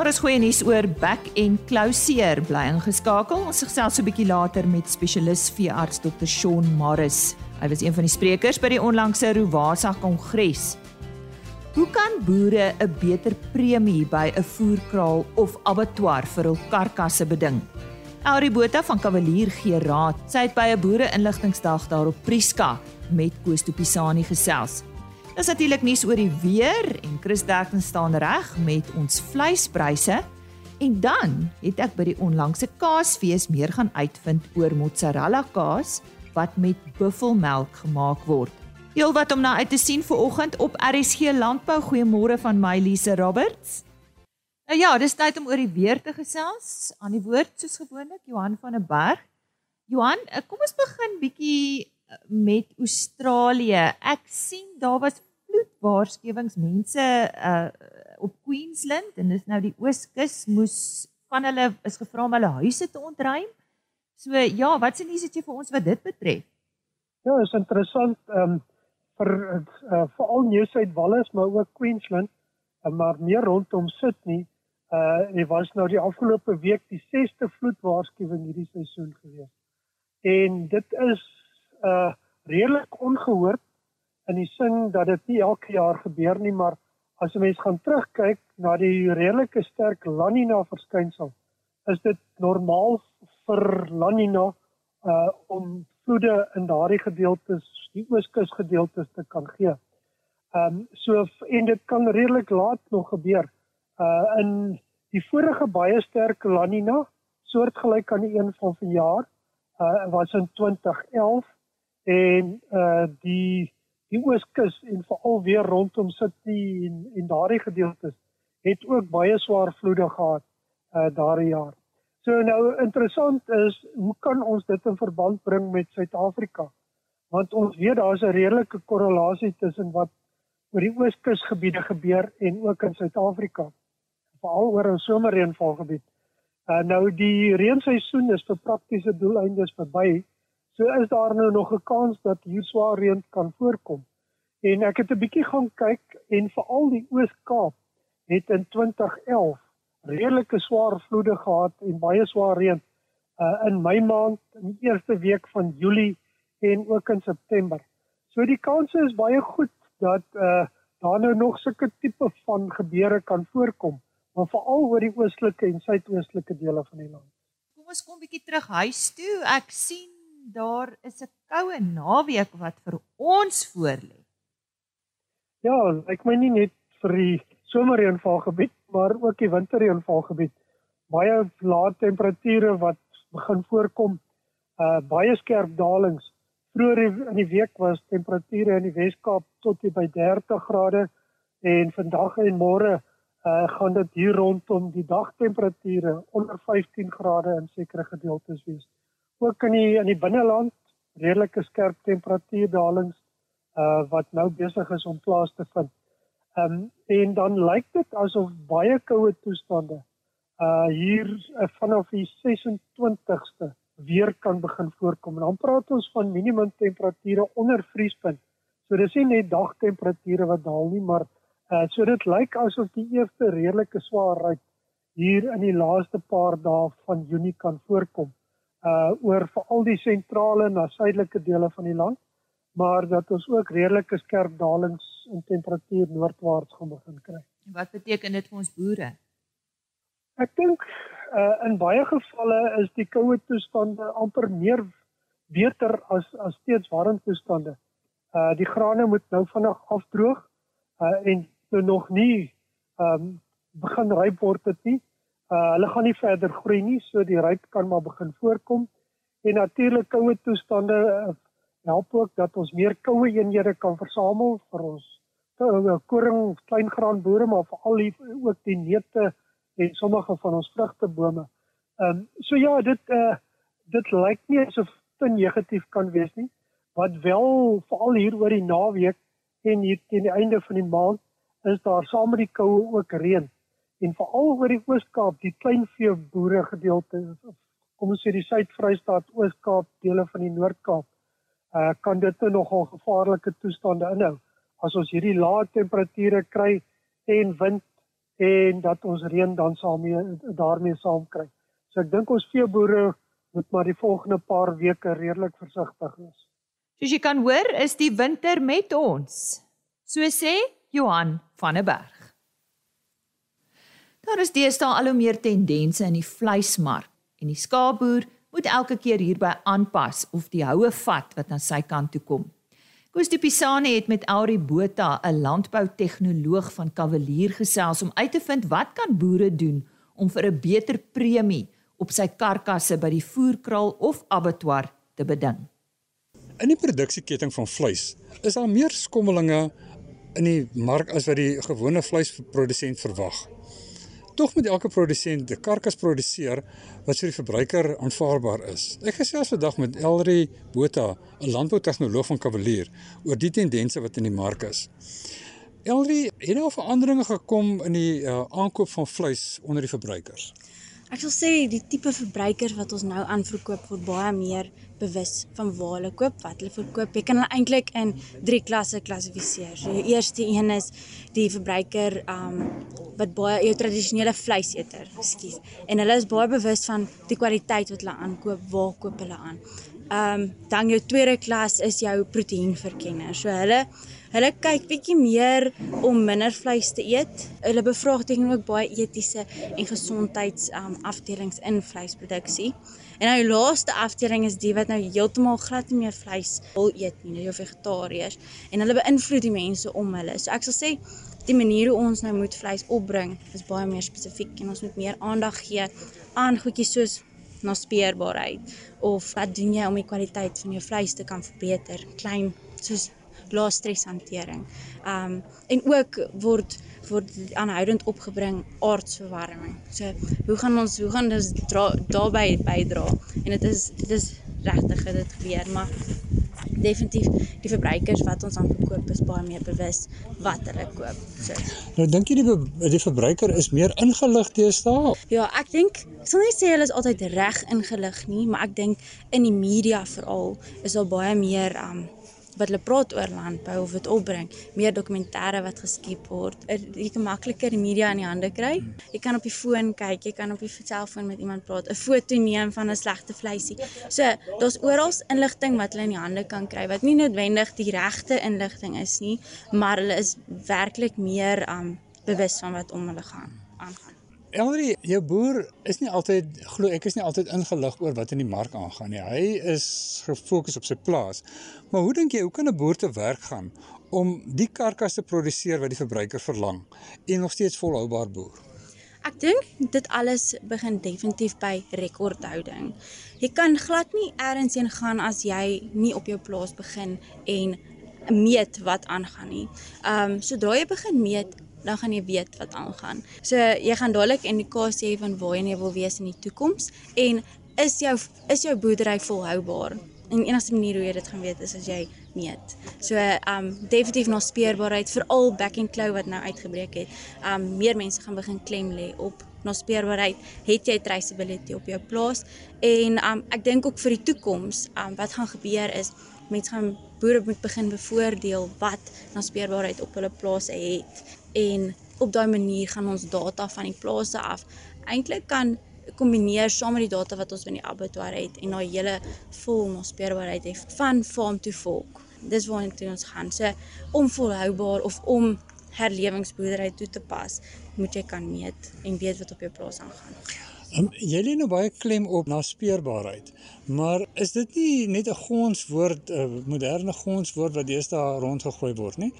daar is goeie nuus oor back en closure. Bly ingeskakel. Ons gesels so 'n bietjie later met spesialis veearts Dr. Shaun Morris. Hy was een van die sprekers by die onlangse Rowasa Kongres. Hoe kan boere 'n beter premie by 'n voerkraal of abattoir vir hul karkasse beding? Aurie Botha van Kavalier gee raad. Sy het by 'n boere-inligtingsdag daar op Priska met Koos Tupisani gesels. Dis natuurlik nuus oor die weer en Chris Derksen staan reg met ons vleispryse. En dan het ek by die onlangse kaasfees meer gaan uitvind oor mozzarella kaas wat met buffelmelk gemaak word. Heel wat om na uit te sien vir oggend op RSG Landbou. Goeiemôre van my Lise Roberts. Nou ja, dis tyd om oor die weer te gesels. Aan die woord soos gewoonlik Johan van der Berg. Johan, eh, kom ons begin bietjie met Australië. Ek sien daar was vloedwaarskuwings mense uh op Queensland en dis nou die Ooskus moes van hulle is gevra om hulle huise te ontruim. So ja, wat sien jy vir ons wat dit betref? Ja, is interessant um vir uh, veral New South Wales maar ook Queensland, uh, maar meer rondom Sydney. Uh dit was nou die afgelope week die 6ste vloedwaarskuwing hierdie seisoen gewees. En dit is uh redelik ongehoord in die sin dat dit nie elke jaar gebeur nie, maar as 'n mens gaan terugkyk na die redelike sterk La Nina verskynsel, is dit normaal vir La Nina uh om vloede in daardie gedeeltes, die ooskus gedeeltes te kan gee. Ehm um, so en dit kan redelik laat nog gebeur. Uh in die vorige baie sterk La Nina, soortgelyk aan die een van vanjaar, uh was in 2011 en uh die die ooskus en veral weer rondom Sydney en en daardie gedeeltes het ook baie swaar vloede gehad uh daardie jaar. So nou interessant is hoe kan ons dit in verband bring met Suid-Afrika? Want ons weet daar's 'n redelike korrelasie tussen wat oor die ooskusgebiede gebeur en ook in Suid-Afrika. Veral oor 'n somerreënvalgebied. Uh nou die reenseisoen is vir praktiese doeleindes verby. So is daar nou nog 'n kans dat hier swaar reën kan voorkom. En ek het 'n bietjie gaan kyk en veral die Oos-Kaap het in 2011 redelike swaar vloede gehad en baie swaar reën uh, in Mei maand, in die eerste week van Julie en ook in September. So die kans is baie goed dat uh, daar nou nog sulke tipe van gebeure kan voorkom, maar veral oor die oostelike en suidoostelike dele van die land. Kom ons kom bietjie terug huis toe. Ek sien daar is 'n koue naweek wat vir ons voorlê. Ja, ek meen nie net vir die somerreënvalgebied, maar ook die winterreënvalgebied. Baie lae temperature wat begin voorkom, uh baie skerp dalings. Vroeger in die week was temperature in die Wes-Kaap tot by 30 grade en vandag en môre uh gaan dit hier rondom die dagtemperature onder 15 grade in sekere gedeeltes wees ook in die in die binneland redelike skerp temperatuurdalings uh wat nou besig is om plaas te vind. Ehm um, en dan lyk dit asof baie koue toestande uh hier uh, vanaf die 26ste weer kan begin voorkom. En dan praat ons van minimum temperature onder vriespunt. So dis nie net dagtemperature wat daal nie, maar uh so dit lyk asof die eerste redelike swaarheid hier in die laaste paar dae van Junie kan voorkom uh oor veral die sentrale na suidelike dele van die land, maar dat ons ook redelike skerp dalings in temperatuur noordwaarts gaan begin kry. En wat beteken dit vir ons boere? Ek dink uh in baie gevalle is die koue toestande amper meer beter as as steeds warm toestande. Uh die grane moet nou vinnig afdroog uh en nou nog nie ehm um, begin ryp word dit nie. Uh hulle gaan nie verder groei nie, so die ryp kan maar begin voorkom. En natuurlik koue toestande uh, help ook dat ons meer koue eenhede kan versamel vir ons uh, koring, kleingraanboere, maar veral ook die neute en sommige van ons vrugtebome. Ehm um, so ja, dit uh dit lyk nie asof te negatief kan wees nie. Wat wel veral hier oor die naweek en hier teen die einde van die maand is daar saam met die koue ook reën en veral oor die Oos-Kaap, die kleinvee boere gedeelte, kom ons sê die Suid-Vrystaat, Oos-Kaap, dele van die Noord-Kaap, uh kan dit nou nogal gevaarlike toestande inhou as ons hierdie lae temperature kry en wind en dat ons reën dan saamee daarmee saam kry. So ek dink ons veeboere moet maar die volgende paar weke redelik versigtig wees. Soos jy kan hoor, is die winter met ons. So sê Johan van der Berg. Daar is deesdae al hoe meer tendense in die vleismark en die skaapboer moet elke keer hierby aanpas of die houe vat wat aan sy kant toe kom. Koos de Pisane het met Aurie Botha, 'n landboutegnoloog van Kavalier gesels om uit te vind wat kan boere doen om vir 'n beter premie op sy karkasse by die voerkraal of abattoir te beding. In die produksieketting van vleis is daar meer skommelinge in die mark as wat die gewone vleisprodusent verwag. Tog moet elke produsent 'n karkas produseer wat vir die verbruiker aanvaarbaar is. Ek gesels vandag met Elri Botha, 'n landboutegnoloog van Kavalier, oor die tendense wat in die mark is. Elri, het daar veranderinge gekom in die uh, aankoop van vleis onder die verbruikers? Ek sal sê die tipe verbruikers wat ons nou aanverkoop word baie meer bewus van waar hulle koop, wat hulle verkoop. Jy kan hulle eintlik in drie klasse klassifiseer. So die eerste een is die verbruiker um wat baie jou tradisionele vleiseter, ekskuus. En hulle is baie bewus van die kwaliteit wat hulle aankoop, waar koop hulle aan. Um dan jou tweede klas is jou proteïenverkenner. So hulle Hulle kyk bietjie meer om minder vleis te eet. Hulle bevraagteken ook baie etiese en gesondheids um, afdelings in vleisproduksie. En nou die laaste afdeling is die wat nou heeltemal glad nie meer vleis wil eet nie, nou jou vegetariërs en hulle beïnvloed die mense om hulle. So ek sal sê die manier hoe ons nou moet vleis opbring is baie meer spesifiek en ons moet meer aandag gee aan goedjies soos na speerbaarheid of wat doen jy om die kwaliteit van jou vleis te kan verbeter? Klein soos lae streshantering. Um en ook word word aanhoudend opgebring aardsverwarming. So hoe gaan ons hoe gaan ons daarbey bydra? En dit is dit is regtig dit gebeur, maar definitief die verbruikers wat ons aanverkoop is baie meer bewus wat hulle koop. So. Nou dink jy die die verbruiker is meer ingelig teenoor? Ja, ek dink ek sal nie sê hulle is altyd reg ingelig nie, maar ek dink in die media veral is daar baie meer um wat hulle praat oor landbou of dit opbring, meer dokumentêre wat geskep word. Jy kan makliker die media in die hande kry. Jy kan op die foon kyk, jy kan op die selfoon met iemand praat, 'n foto neem van 'n slegte vleisie. So, daar's oral inligting wat hulle in die hande kan kry wat nie noodwendig die regte inligting is nie, maar hulle is werklik meer um bewus van wat om hulle gaan aangaan. Elrie, jou boer is nie altyd glo ek is nie altyd ingelig oor wat in die mark aangaan nie. Hy is gefokus op sy plaas. Maar hoe dink jy, hoe kan 'n boer te werk gaan om die karkas te produseer wat die verbruiker verlang en nog steeds volhoubaar boer? Ek dink dit alles begin definitief by rekordhouding. Jy kan glad nie eers heen gaan as jy nie op jou plaas begin en meet wat aangaan nie. Ehm um, sodra jy begin meet, dan gaan jy weet wat aangaan. So jy gaan dadelik indikasie hê van waar jy wil wees in die toekoms en is jou is jou boerdery volhoubaar? En die enigste manier hoe jy dit gaan weet is as jy meet. So um definitief na speerbaarheid veral back and claw wat nou uitgebreek het. Um meer mense gaan begin klem lê op na speerbaarheid. Het jy traceability op jou plaas? En um ek dink ook vir die toekoms, um wat gaan gebeur is mense gaan boere moet begin bevoordeel wat na speerbaarheid op hulle plase het en op daai manier gaan ons data van die plase af eintlik kan kombineer saam met die data wat ons van die abattoir het en daai hele vol naspeurbaarheid het van farm to fork. Dis waartoe ons gaan. So om volhoubaar of om herlewingsboerdery toe te pas, moet jy kan meet en weet wat op jou plaas aangaan. Um, jy lê nou baie klem op na speurbaarheid. Maar is dit nie net 'n gonswoord, 'n moderne gonswoord wat deesdae rondgegooi word nie?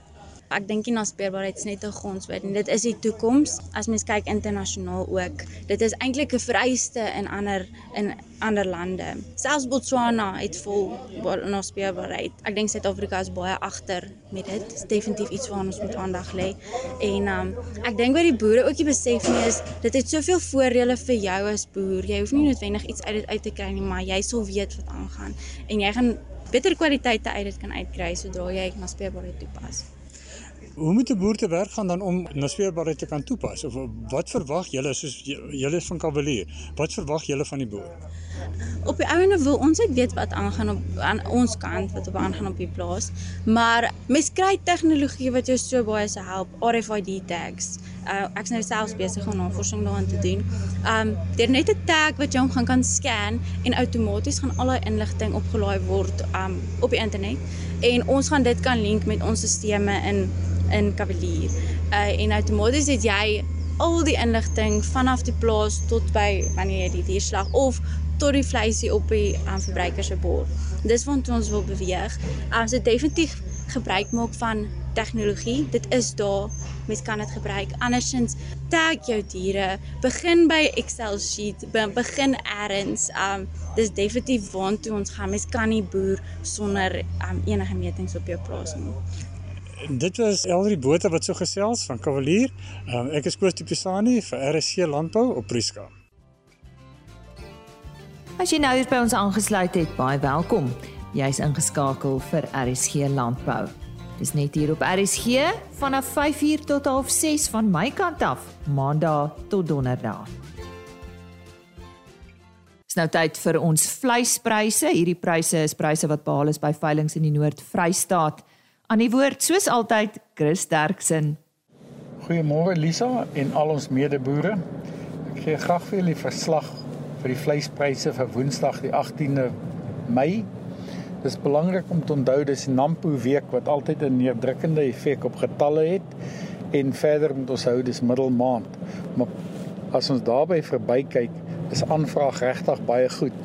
Ek dink nie naspeurbaarheid is net 'n gonswoord nie. Dit is die toekoms as mens kyk internasionaal ook. Dit is eintlik 'n vereiste in ander in ander lande. Selfs Botswana het vol naspeurbaarheid. Ek dink Suid-Afrika is baie agter met dit. Dit is definitief iets waaraan ons moet aandag lê. En um, ek dink wat die boere ook nie besef nie is dit het soveel voordele vir jou as boer. Jy hoef nie noodwendig iets uit dit uit te kry nie, maar jy sal weet wat aangaan en jy gaan beter kwaliteite uit dit kan uitkry sodra jy naspeurbaarheid toepas. Hoe moet 'n boer te werk gaan dan om naspeurbaarheid te kan toepas? Of wat verwag julle soos julle is van Kavalier? Wat verwag julle van die boer? Op die ouene wil ons net weet wat aangaan op aan ons kant wat op aangaan op die plaas. Maar mens kry tegnologie wat jou so baie se help, RFID tags. Uh, ek is nou self besig om navorsing daaraan te doen. Um deur net 'n tag wat jy hom gaan kan scan en outomaties gaan al daai inligting opgelaai word um op die internet en ons gaan dit kan link met ons stelsels in in Cavalier. Uh en outomaties het jy al die inligting vanaf die plaas tot by wanneer jy die dierslag of tot die vleisie op die um, verbruiker se bord. Dis wat ons wil beweeg. Ons um, het definitief gebruik maak van tegnologie. Dit is daar. Mens kan dit gebruik. Andersins tag jou diere. Begin by Excel sheet, begin eers. Um dis definitief waantoe ons gaan. Mens kan nie boer sonder um enige metings op jou plaas nie. Dit was Elrie Botha wat so gesels van Kavalier. Um, ek is Koos Tipisani vir RSC Landbou op Prieska. As jy nou hier by ons aangesluit het, baie welkom. Jy's ingeskakel vir RSC Landbou. Dis net hier op RSG vanaf 5uur tot 6:30 van my kant af, Maandag tot Donderdag. Dis nou tyd vir ons vleispryse. Hierdie pryse is pryse wat behaal is by veilinge in die Noord-Vrystaat. Aan die woord soos altyd Chris Derksen. Goeiemôre Lisa en al ons medeboere. Ek gee graag vir julle verslag vir die vleispryse vir Woensdag die 18de Mei. Dis belangrik om te onthou dis Nampo week wat altyd 'n neerdrukkende effek op getalle het en verder moet ons hou dis middelmaand. Maar as ons daarby verbykyk, is aanvraag regtig baie goed.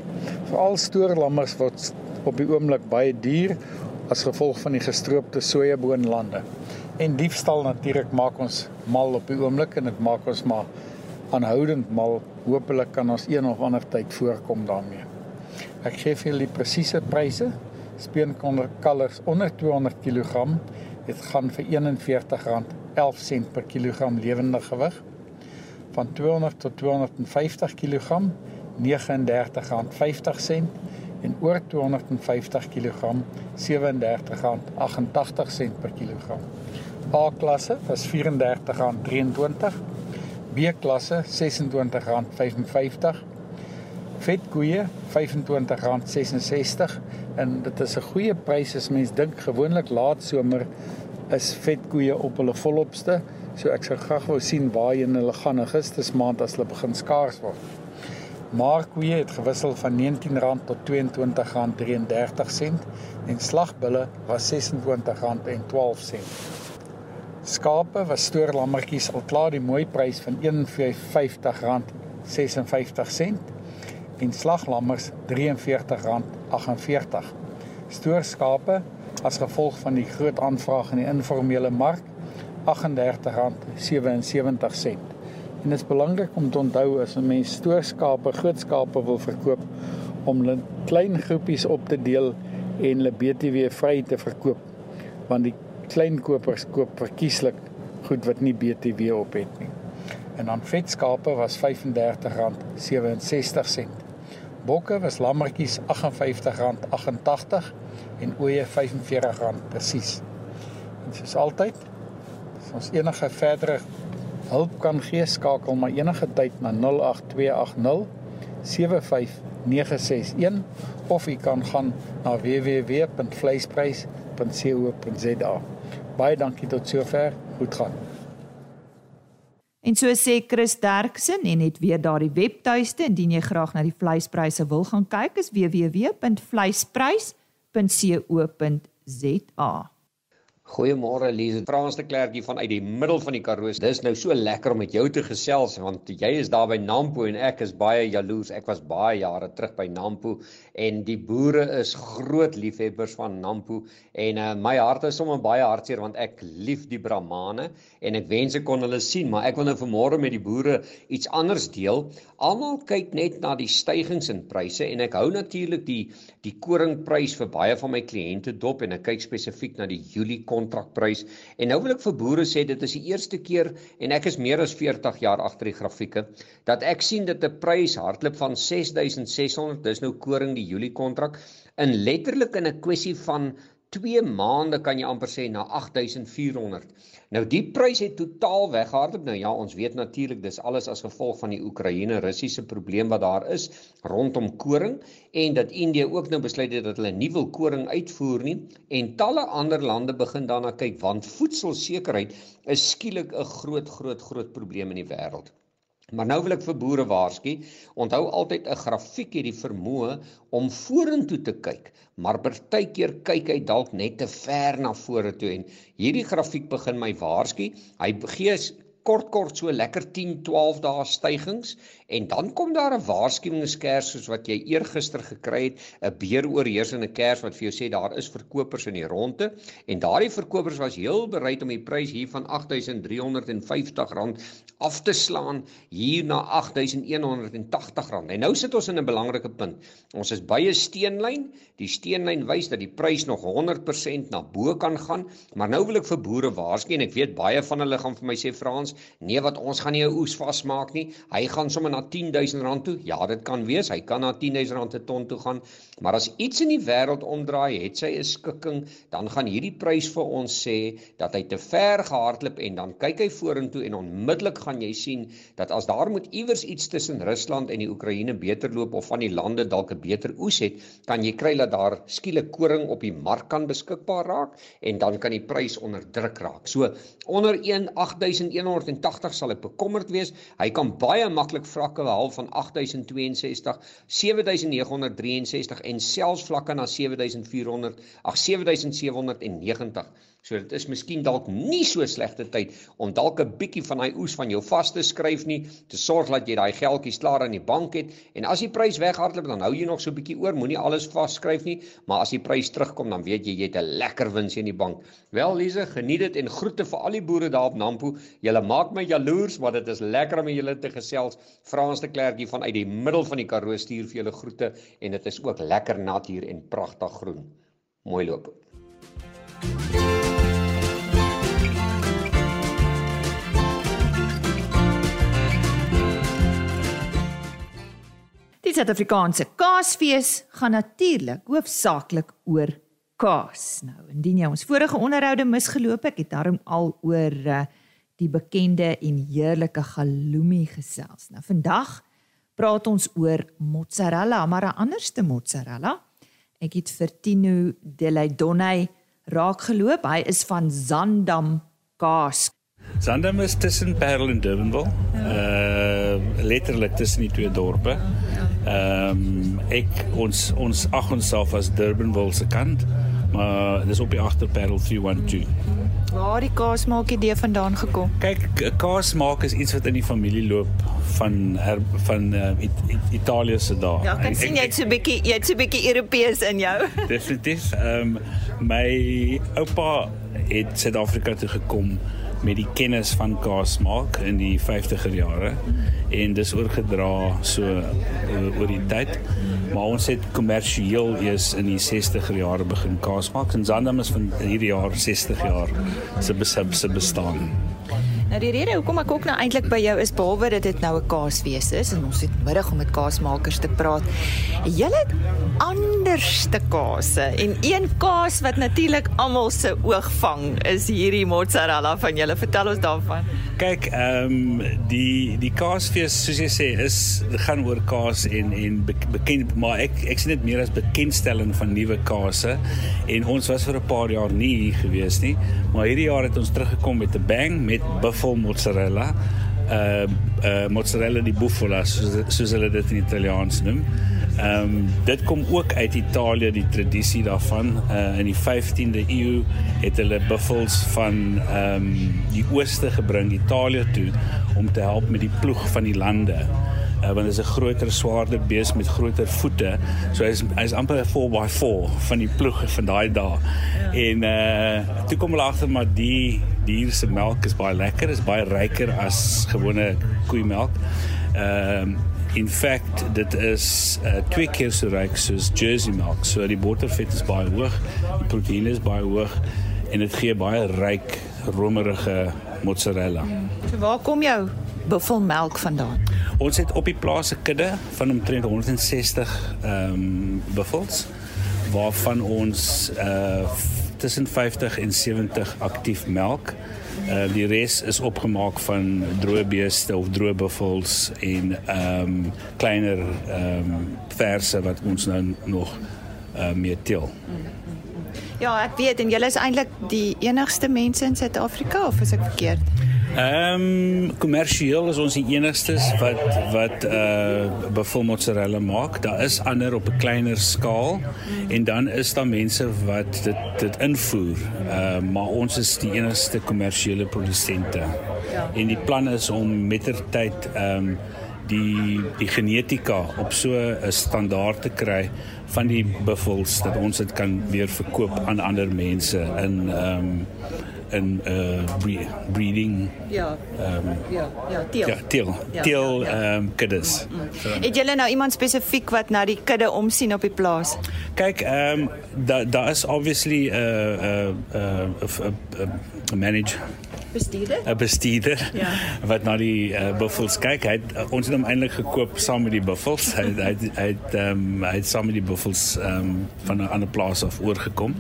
Veral stoorlammers word op die oomblik baie duur as gevolg van die gestroopte sojaboonlande. En diefstal natuurlik maak ons mal op die oomblik en dit maak ons maar aanhoudend mal. Hoopelik kan ons een of ander tyd voorkom daarmee. Ek gee vir die presiese pryse. Speenkalvers onder 200 kg het gaan vir R41.11 per kilogram lewende gewig. Van 200 tot 250 kg R39.50 en oor 250 kg R37.88 per kilogram. A klasse was R34.23, B klasse R26.55, vetkoeie R25.66 en dit is 'n goeie prys as mens dink gewoonlik laat somer is vetkoeie op hulle volopste. So ek sou graag wou sien waarheen hulle gaan Augustus maand as hulle begin skaars word. Markkoeie het gewissel van R19 tot R22.33 en slagbulle was R26.12. Skape was stoorlammetjies al klaar die mooi prys van R51.56 en slaglammers R43.48. Stoorskape as gevolg van die groot aanvraag in die informele mark R38.77. En dit is belangrik om te onthou as 'n mens stoorskape, groot skape wil verkoop om hulle klein groepies op te deel en hulle BTW vry te verkoop. Want die klein kopers koop verkieslik goed wat nie BTW op het nie. En dan vetskape was R35.67. Bokke was lammetjies R58.88 en ooe R45 presies. En soos altyd, as ons enige verdere hulp kan gee, skakel maar enige tyd na 08280 75961 of jy kan gaan na www.vleisprys.co.za. Baie dankie tot sover. Goed gaan. En so sê Chris Derksen en net weer daardie webtuiste indien jy graag na die vleispryse wil gaan kyk is www.vleisprys.co.za. Goeiemôre Elise. Frans de Klerk hier vanuit die middel van die Karoo. Dis nou so lekker om met jou te gesels want jy is daar by Nampo en ek is baie jaloers. Ek was baie jare terug by Nampo en die boere is groot liefhebbers van Nampo en uh, my hart is sommer baie hartseer want ek lief die Brahmane en ek wens ek kon hulle sien, maar ek wil nou vanmôre met die boere iets anders deel. Almal kyk net na die stygings in pryse en ek hou natuurlik die die koringprys vir baie van my kliënte dop en ek kyk spesifiek na die Julie kontrakprys. En nou wil ek vir boere sê dit is die eerste keer en ek is meer as 40 jaar agter die grafieke dat ek sien dat 'n prys hardloop van 6600, dis nou koring die Julie kontrak in letterlik in 'n kwessie van 2 maande kan jy amper sê na 8400. Nou die prys het totaal weggehardloop. Nou ja, ons weet natuurlik dis alles as gevolg van die Oekraïne-Russiese probleem wat daar is rondom koring en dat Indië ook nou besluit het dat hulle nie wil koring uitvoer nie en talle ander lande begin daarna kyk want voedselsekerheid is skielik 'n groot groot groot probleem in die wêreld. Maar nou wil ek vir boere waarsku, onthou altyd 'n grafiek het die vermoë om vorentoe te kyk, maar partykeer kyk hy dalk net te ver na vorentoe en hierdie grafiek begin my waarsku. Hy gee kort kort so lekker 10, 12 dae stygings en dan kom daar 'n waarskuwingskers soos wat jy eergister gekry het, 'n beeroorheersende kers wat vir jou sê daar is verkopers in die ronde en daardie verkopers was heel bereid om die prys hier van R8350 af te slaan hier na R8180. En nou sit ons in 'n belangrike punt. Ons is by 'n steenlyn. Die steenlyn wys dat die prys nog 100% na bo kan gaan, maar nou wil ek vir boere waarsku en ek weet baie van hulle gaan vir my sê Frans, nee wat ons gaan nie 'n oes vasmaak nie. Hy gaan sommer na R10000 toe. Ja, dit kan wees. Hy kan na R10000 per ton toe gaan. Maar as iets in die wêreld omdraai, het sy 'n skikking, dan gaan hierdie prys vir ons sê dat hy te ver gehardloop en dan kyk hy vorentoe en onmiddellik gaan jy sien dat as daar moet iewers iets tussen Rusland en die Oekraïne beter loop of van die lande dalk 'n beter oes het, kan jy kry dat daar skielik koring op die mark kan beskikbaar raak en dan kan die prys onder druk raak. So onder 18180 sal ek bekommerd wees. Hy kan baie maklik vlakke behaal van 8062, 7963 en selfs vlakke na 7400, ag 7790. So dit is miskien dalk nie so slegte tyd om dalk 'n bietjie van daai oes van jou vas te skryf nie, te sorg dat jy daai geldjies klaar aan die bank het en as die prys weghardloop dan hou jy nog so 'n bietjie oor, moenie alles vasskryf nie, maar as die prys terugkom dan weet jy jy het 'n lekker wins in die bank. Wel Lize, geniet dit en groete vir al die boere daar op Nampo. Julle maak my jaloers, maar dit is lekker om julle te gesels. Frans de Klerkie van uit die middel van die Karoo stuur vir julle groete en dit is ook lekker nat hier en pragtig groen. Mooi loop. Die Suid-Afrikaanse Kaasfees gaan natuurlik hoofsaaklik oor kaas. Nou, indien jy ons vorige onderhoude misgeloop het, het daarom al oor uh, die bekende en heerlike halloumi gesels. Nou vandag praat ons oor mozzarella, maar 'n anderste mozzarella. Ek het vir Tino Delaidonne raak geloop. Hy is van Zandam Kaas. Zandam is tussen Parel en Durbanville. Uh letterlik tussen die twee dorpe. Ehm um, ek ons ons ag onsself as Durbanville se kant, maar dis op die agterparel 312. Waar die kaas maak idee vandaan gekom? Kyk, kaas maak is iets wat in die familie loop van her, van uh, It It Italië se dae. Ja, ek sien jy het so 'n bietjie jy het so 'n bietjie Europees in jou. Definitief. Ehm um, my oupa het Suid-Afrika toe gekom met die kennis van kaas maak in die 50er jare en dis oorgedra so uh, oor die tyd. Maar ons het kommersieel eers in die 60er jare begin kaas maak. En Zandam is van hierdie jaar 60 jaar se se bestaan. Nou die rede hoekom ek ook nou eintlik by jou is behalwe dat dit nou 'n kaasfees is en ons het middag om met kaasmakers te praat. Julle het anderste kase en een kaas wat natuurlik almal se oog vang is hierdie mozzarella van julle. Vertel ons daarvan. Kyk, ehm um, die die kaasfees soos jy sê is gaan oor kaas en en bekend maar ek ek sien dit meer as bekendstelling van nuwe kase en ons was vir 'n paar jaar nie hier gewees nie, maar hierdie jaar het ons teruggekom met 'n bang met buffel mozzarella. Uh uh mozzarella di bufala soos, soos hulle dit in Italiaans noem. Ehm um, dit kom ook uit Italië die tradisie daarvan. Uh in die 15de eeu het hulle buffels van ehm um, die ooste gebring Italië toe om te help met die ploeg van die lande. Uh, want dit is 'n groter, swaarder bees met groter voete. So hy's hy's amper 'n 4x4 van die ploeg van daai dae. Ja. En uh toe kom hulle agter maar die dier se melk is baie lekker, is baie ryker as gewone koeimelk. Ehm uh, In fact, dit is uh, twee keer so ryk soos Jersey melk. So die bottervet is baie hoog, die proteïene is baie hoog en dit gee baie ryk romerige mozzarella. So waar kom jou buffelmelk vandaan? Ons het op die plaas 'n kudde van omtrent 160 ehm um, buffels waarvan ons uh tussen 50 en 70 aktief melk. Uh die res is opgemaak van droë beeste of droë buffels en ehm um, kleiner ehm um, verse wat ons nou nog uh mee teel. Ja, ek weet en julle is eintlik die enigste mense in Suid-Afrika of is ek verkeerd? Ehm um, kommersieel is ons die enigstes wat wat uh buffel mozzarella maak. Daar is ander op 'n kleiner skaal en dan is daar mense wat dit dit invoer. Uh maar ons is die enigste kommersiële produsente. Ja. En die plan is om mettertyd ehm um, die die genetika op so 'n standaard te kry van die buffels dat ons dit kan weer verkoop aan ander mense in ehm um, in uh breeding ja um, ja ja teel ja teel ja, teel ehm ja, ja. um, kuddes. Mm, mm. So. Het julle nou iemand spesifiek wat na die kudde omsien op die plaas? Kyk ehm um, daar daar is obviously 'n uh, 'n uh, 'n uh, 'n manager bestuurder 'n bestuurder ja. wat na die uh, buffels kyk hy het, uh, ons het hom eintlik gekoop saam met die buffels hy hy hy het ehm um, hy het saam met die buffels ehm um, van 'n ander plaas af oorgekom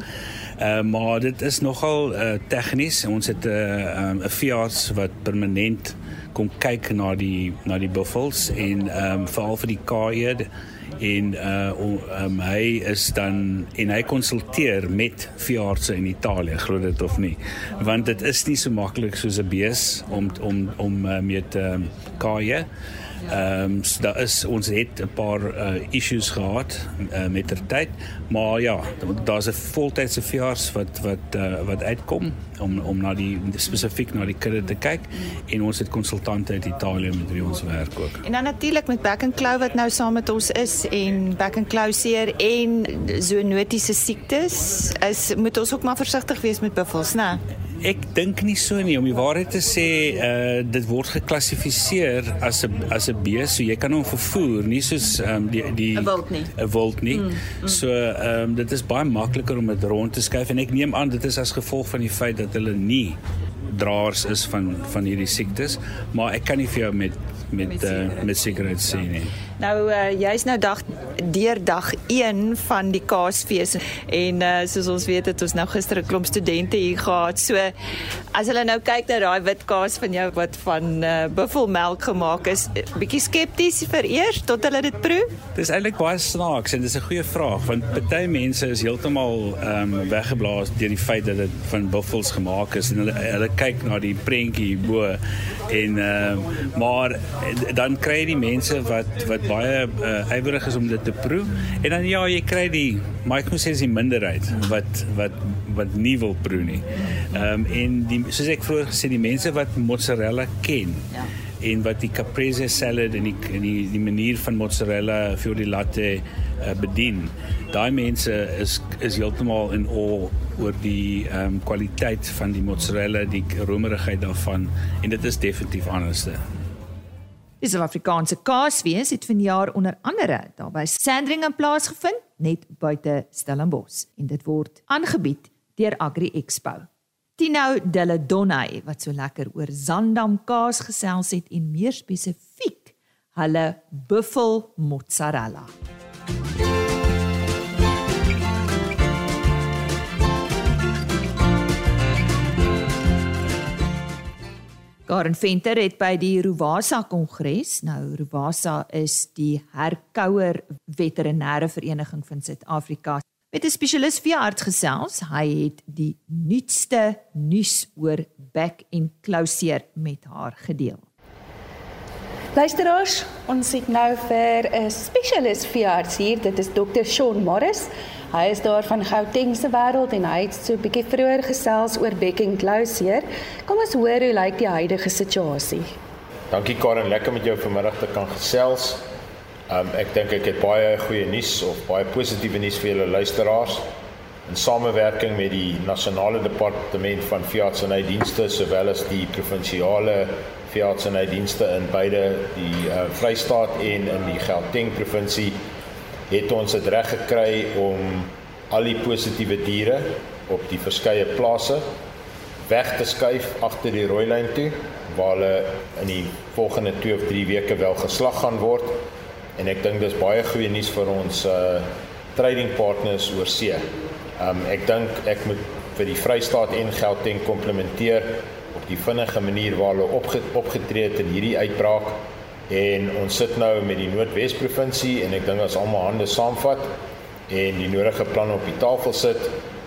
Uh, maar dit is nogal uh, tegnies. Ons het 'n uh, um, 'n veearts wat permanent kom kyk na die na die buffels en ehm um, veral vir die kaaie en uh um, hy is dan en hy konsulteer met veeartse in Italië glo dit of nie. Want dit is nie so maklik soos 'n bees om om om uh, met um, kaaie Ehm um, so daar is ons het 'n paar uh, issues gehad uh, met ter tyd, maar ja, daar's 'n voltydse veearts wat wat uh, wat uitkom om om na die spesifiek na die kudde te kyk en ons het konsultante uit Italië met wie ons werk ook. En dan natuurlik met Back and Claw wat nou saam met ons is en Back and Claw seer en zoonotiese siektes, is moet ons ook maar versigtig wees met buffels, né? Ek dink nie so nie om die waarheid te sê, uh dit word geklassifiseer as 'n as 'n bees, so jy kan hom vervoer, nie soos ehm um, die die 'n wild nie. 'n wild nie. Mm, mm. So ehm um, dit is baie makliker om dit rond te skuif en ek neem aan dit is as gevolg van die feit dat hulle nie draers is van van hierdie siektes, maar ek kan nie vir jou met met met, uh, met sekerheid sê nie. Nou uh, jy's nou dag deur dag 1 van die Kaasfees en uh, soos ons weet het ons nou gister 'n klomp studente hier gehad. So as hulle nou kyk na daai wit kaas van jou wat van uh, buffelmelk gemaak is, bietjie skepties vereers tot hulle dit proe. Dis eintlik baie snaaks en dis 'n goeie vraag want party mense is heeltemal ehm um, weggeblaas deur die feit dat dit van buffels gemaak is en hulle hulle kyk na die prentjie bo en ehm um, maar dan kry jy die mense wat wat baie uh, ywerig is om dit te proe en dan ja jy kry die dis die minderheid wat wat wat nie wil proe nie. Ehm um, en die soos ek vroeër gesê die mense wat mozzarella ken. Ja. En wat die caprese salad en die die die manier van mozzarella vir die latte uh, bedien. Daai mense is is heeltemal in awe oor die ehm um, kwaliteit van die mozzarella, die romerigheid daarvan en dit is definitief anderste. Die Suid-Afrikaanse Kaasfees het vanjaar onder andere daarby Sandringham plaasgevind net buite Stellenbosch en dit word aangebied deur Agri Expo. Tino Deladonnay wat so lekker oor Zandam kaas gesels het en meer spesifiek hulle buffel mozzarella. Karen Venter het by die Rovasa Kongres, nou Rovasa is die herkouer veterinêre vereniging van Suid-Afrika, met 'n spesialis veearts gesels. Hy het die nuutste nuus oor back en closure met haar gedeel. Luisteraars, ons het nou vir 'n spesialis veearts hier, dit is Dr. Shaun Morris. Hy is daar van Gauteng se wêreld en hy het so 'n bietjie vroeër gesels oor back and closure. Kom ons hoor hoe lyk die huidige situasie. Dankie Karen, lekker met jou vanmiddag te kan gesels. Um, ek dink ek het baie goeie nuus of baie positiewe nuus vir julle luisteraars. In samewerking met die nasionale departement van veeartsenydienste sowel as die provinsiale veeartsenydienste in beide die uh, Vrystaat en in die Gauteng provinsie het ons dit reg gekry om al die positiewe diere op die verskeie plase weg te skuif agter die rooi lyn toe waar hulle in die volgende 2 of 3 weke wel geslag gaan word en ek dink dis baie goeie nuus vir ons uh trading partners oor see. Um ek dink ek moet vir die Vrystaat en Gauteng komplementeer op die vinnige manier waar hulle opge opgetree het in hierdie uitbraak en ons sit nou met die Noordwes provinsie en ek dink as almal hande saamvat en die nodige planne op die tafel sit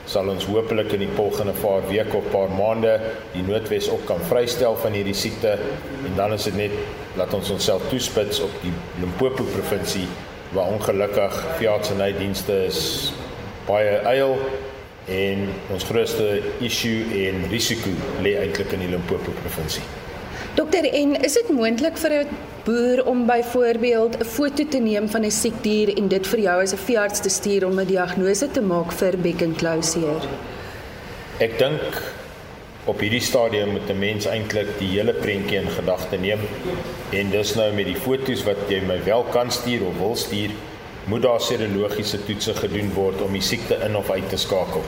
sal ons hopelik in die volgende paar weke of paar maande die Noordwes ook kan vrystel van hierdie siekte en dan is dit net laat ons onsself toespits op die Limpopo provinsie waar ongelukkig veeartsenydienste is baie eil en ons grootste issue en risiko lê eintlik in die Limpopo provinsie. Dokter, en is dit moontlik vir 'n boer om byvoorbeeld 'n foto te neem van 'n siek dier en dit vir jou as 'n veearts te stuur om 'n diagnose te maak vir bekkenklauseer? Ek dink op hierdie stadium moet 'n mens eintlik die hele prentjie in gedagte neem en dis nou met die fotos wat jy my wel kan stuur of wil stuur moet daar serologiese toetse gedoen word om die siekte in of uit te skakel.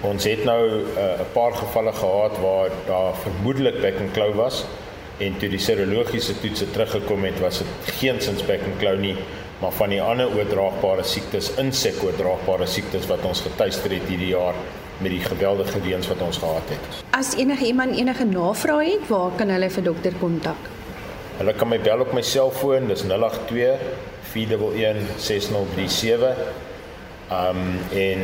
Ons het nou eh, 'n uh, paar gevalle gehad waar daar vermoedelik bekkenklou was en toe die serologiese toetse teruggekom het was dit geen sinsbekkenklou nie, maar van die ander oordraagbare siektes, insekoordraagbare siektes wat ons getuister het hierdie jaar met die geweldige reëns wat ons gehad het. As enige iemand enige navrae het, waar kan hulle vir dokter kontak? Hulle kan my bel op my selfoon, dis 082 4116037. Um en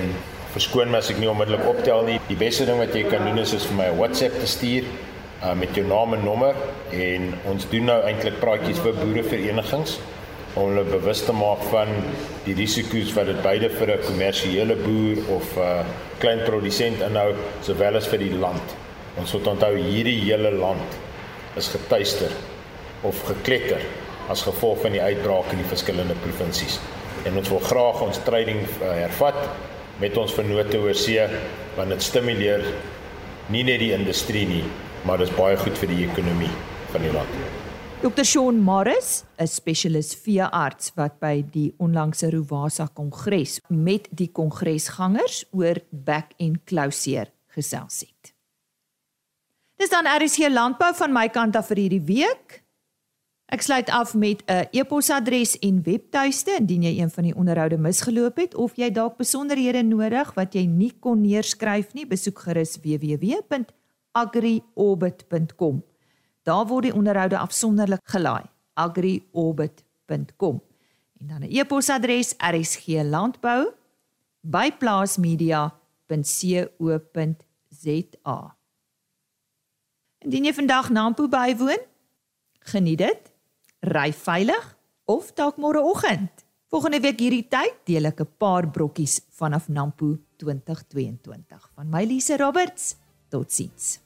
verskoon my as ek nie onmiddellik optel nie. Die beste ding wat jy kan doen is, is vir my 'n WhatsApp te stuur uh, met jou naam en nommer en ons doen nou eintlik praatjies vir boereverenigings om hulle bewus te maak van die risiko's wat dit beide vir 'n kommersiële boer of 'n uh, klein produsent inhou sowel as vir die land. Ons moet onthou hierdie hele land is getuister of gekletter as gevolg van die uitbraak in die verskillende provinsies. En ons wil graag ons training uh, hervat met ons vennote oor see want dit stimuleer nie net die industrie nie, maar dit is baie goed vir die ekonomie van die land. Dr. Shaun Morris, 'n spesialis veearts wat by die onlangse Rovasa Kongres met die kongresgangers oor back en closure gesels het. Dis dan RC Landbou van my kant af vir hierdie week. Ek sluit af met 'n e-posadres en webtuiste indien jy een van die onderhoude misgeloop het of jy dalk besonderhede nodig wat jy nie kon neerskryf nie, besoek gerus www.agriorbit.com. Daar word die onderhoude afsonderlik gelaai. agriorbit.com. En dan 'n e-posadres rsglandbou@plaasmedia.co.za. Indien jy vandag Nampo bywoon, geniet dit ry veilig of dalk môreoggend. Volgende week hierdie tyd deel ek 'n paar brokkies vanaf Nampo 2022. Van my Lise Roberts. Totsiens.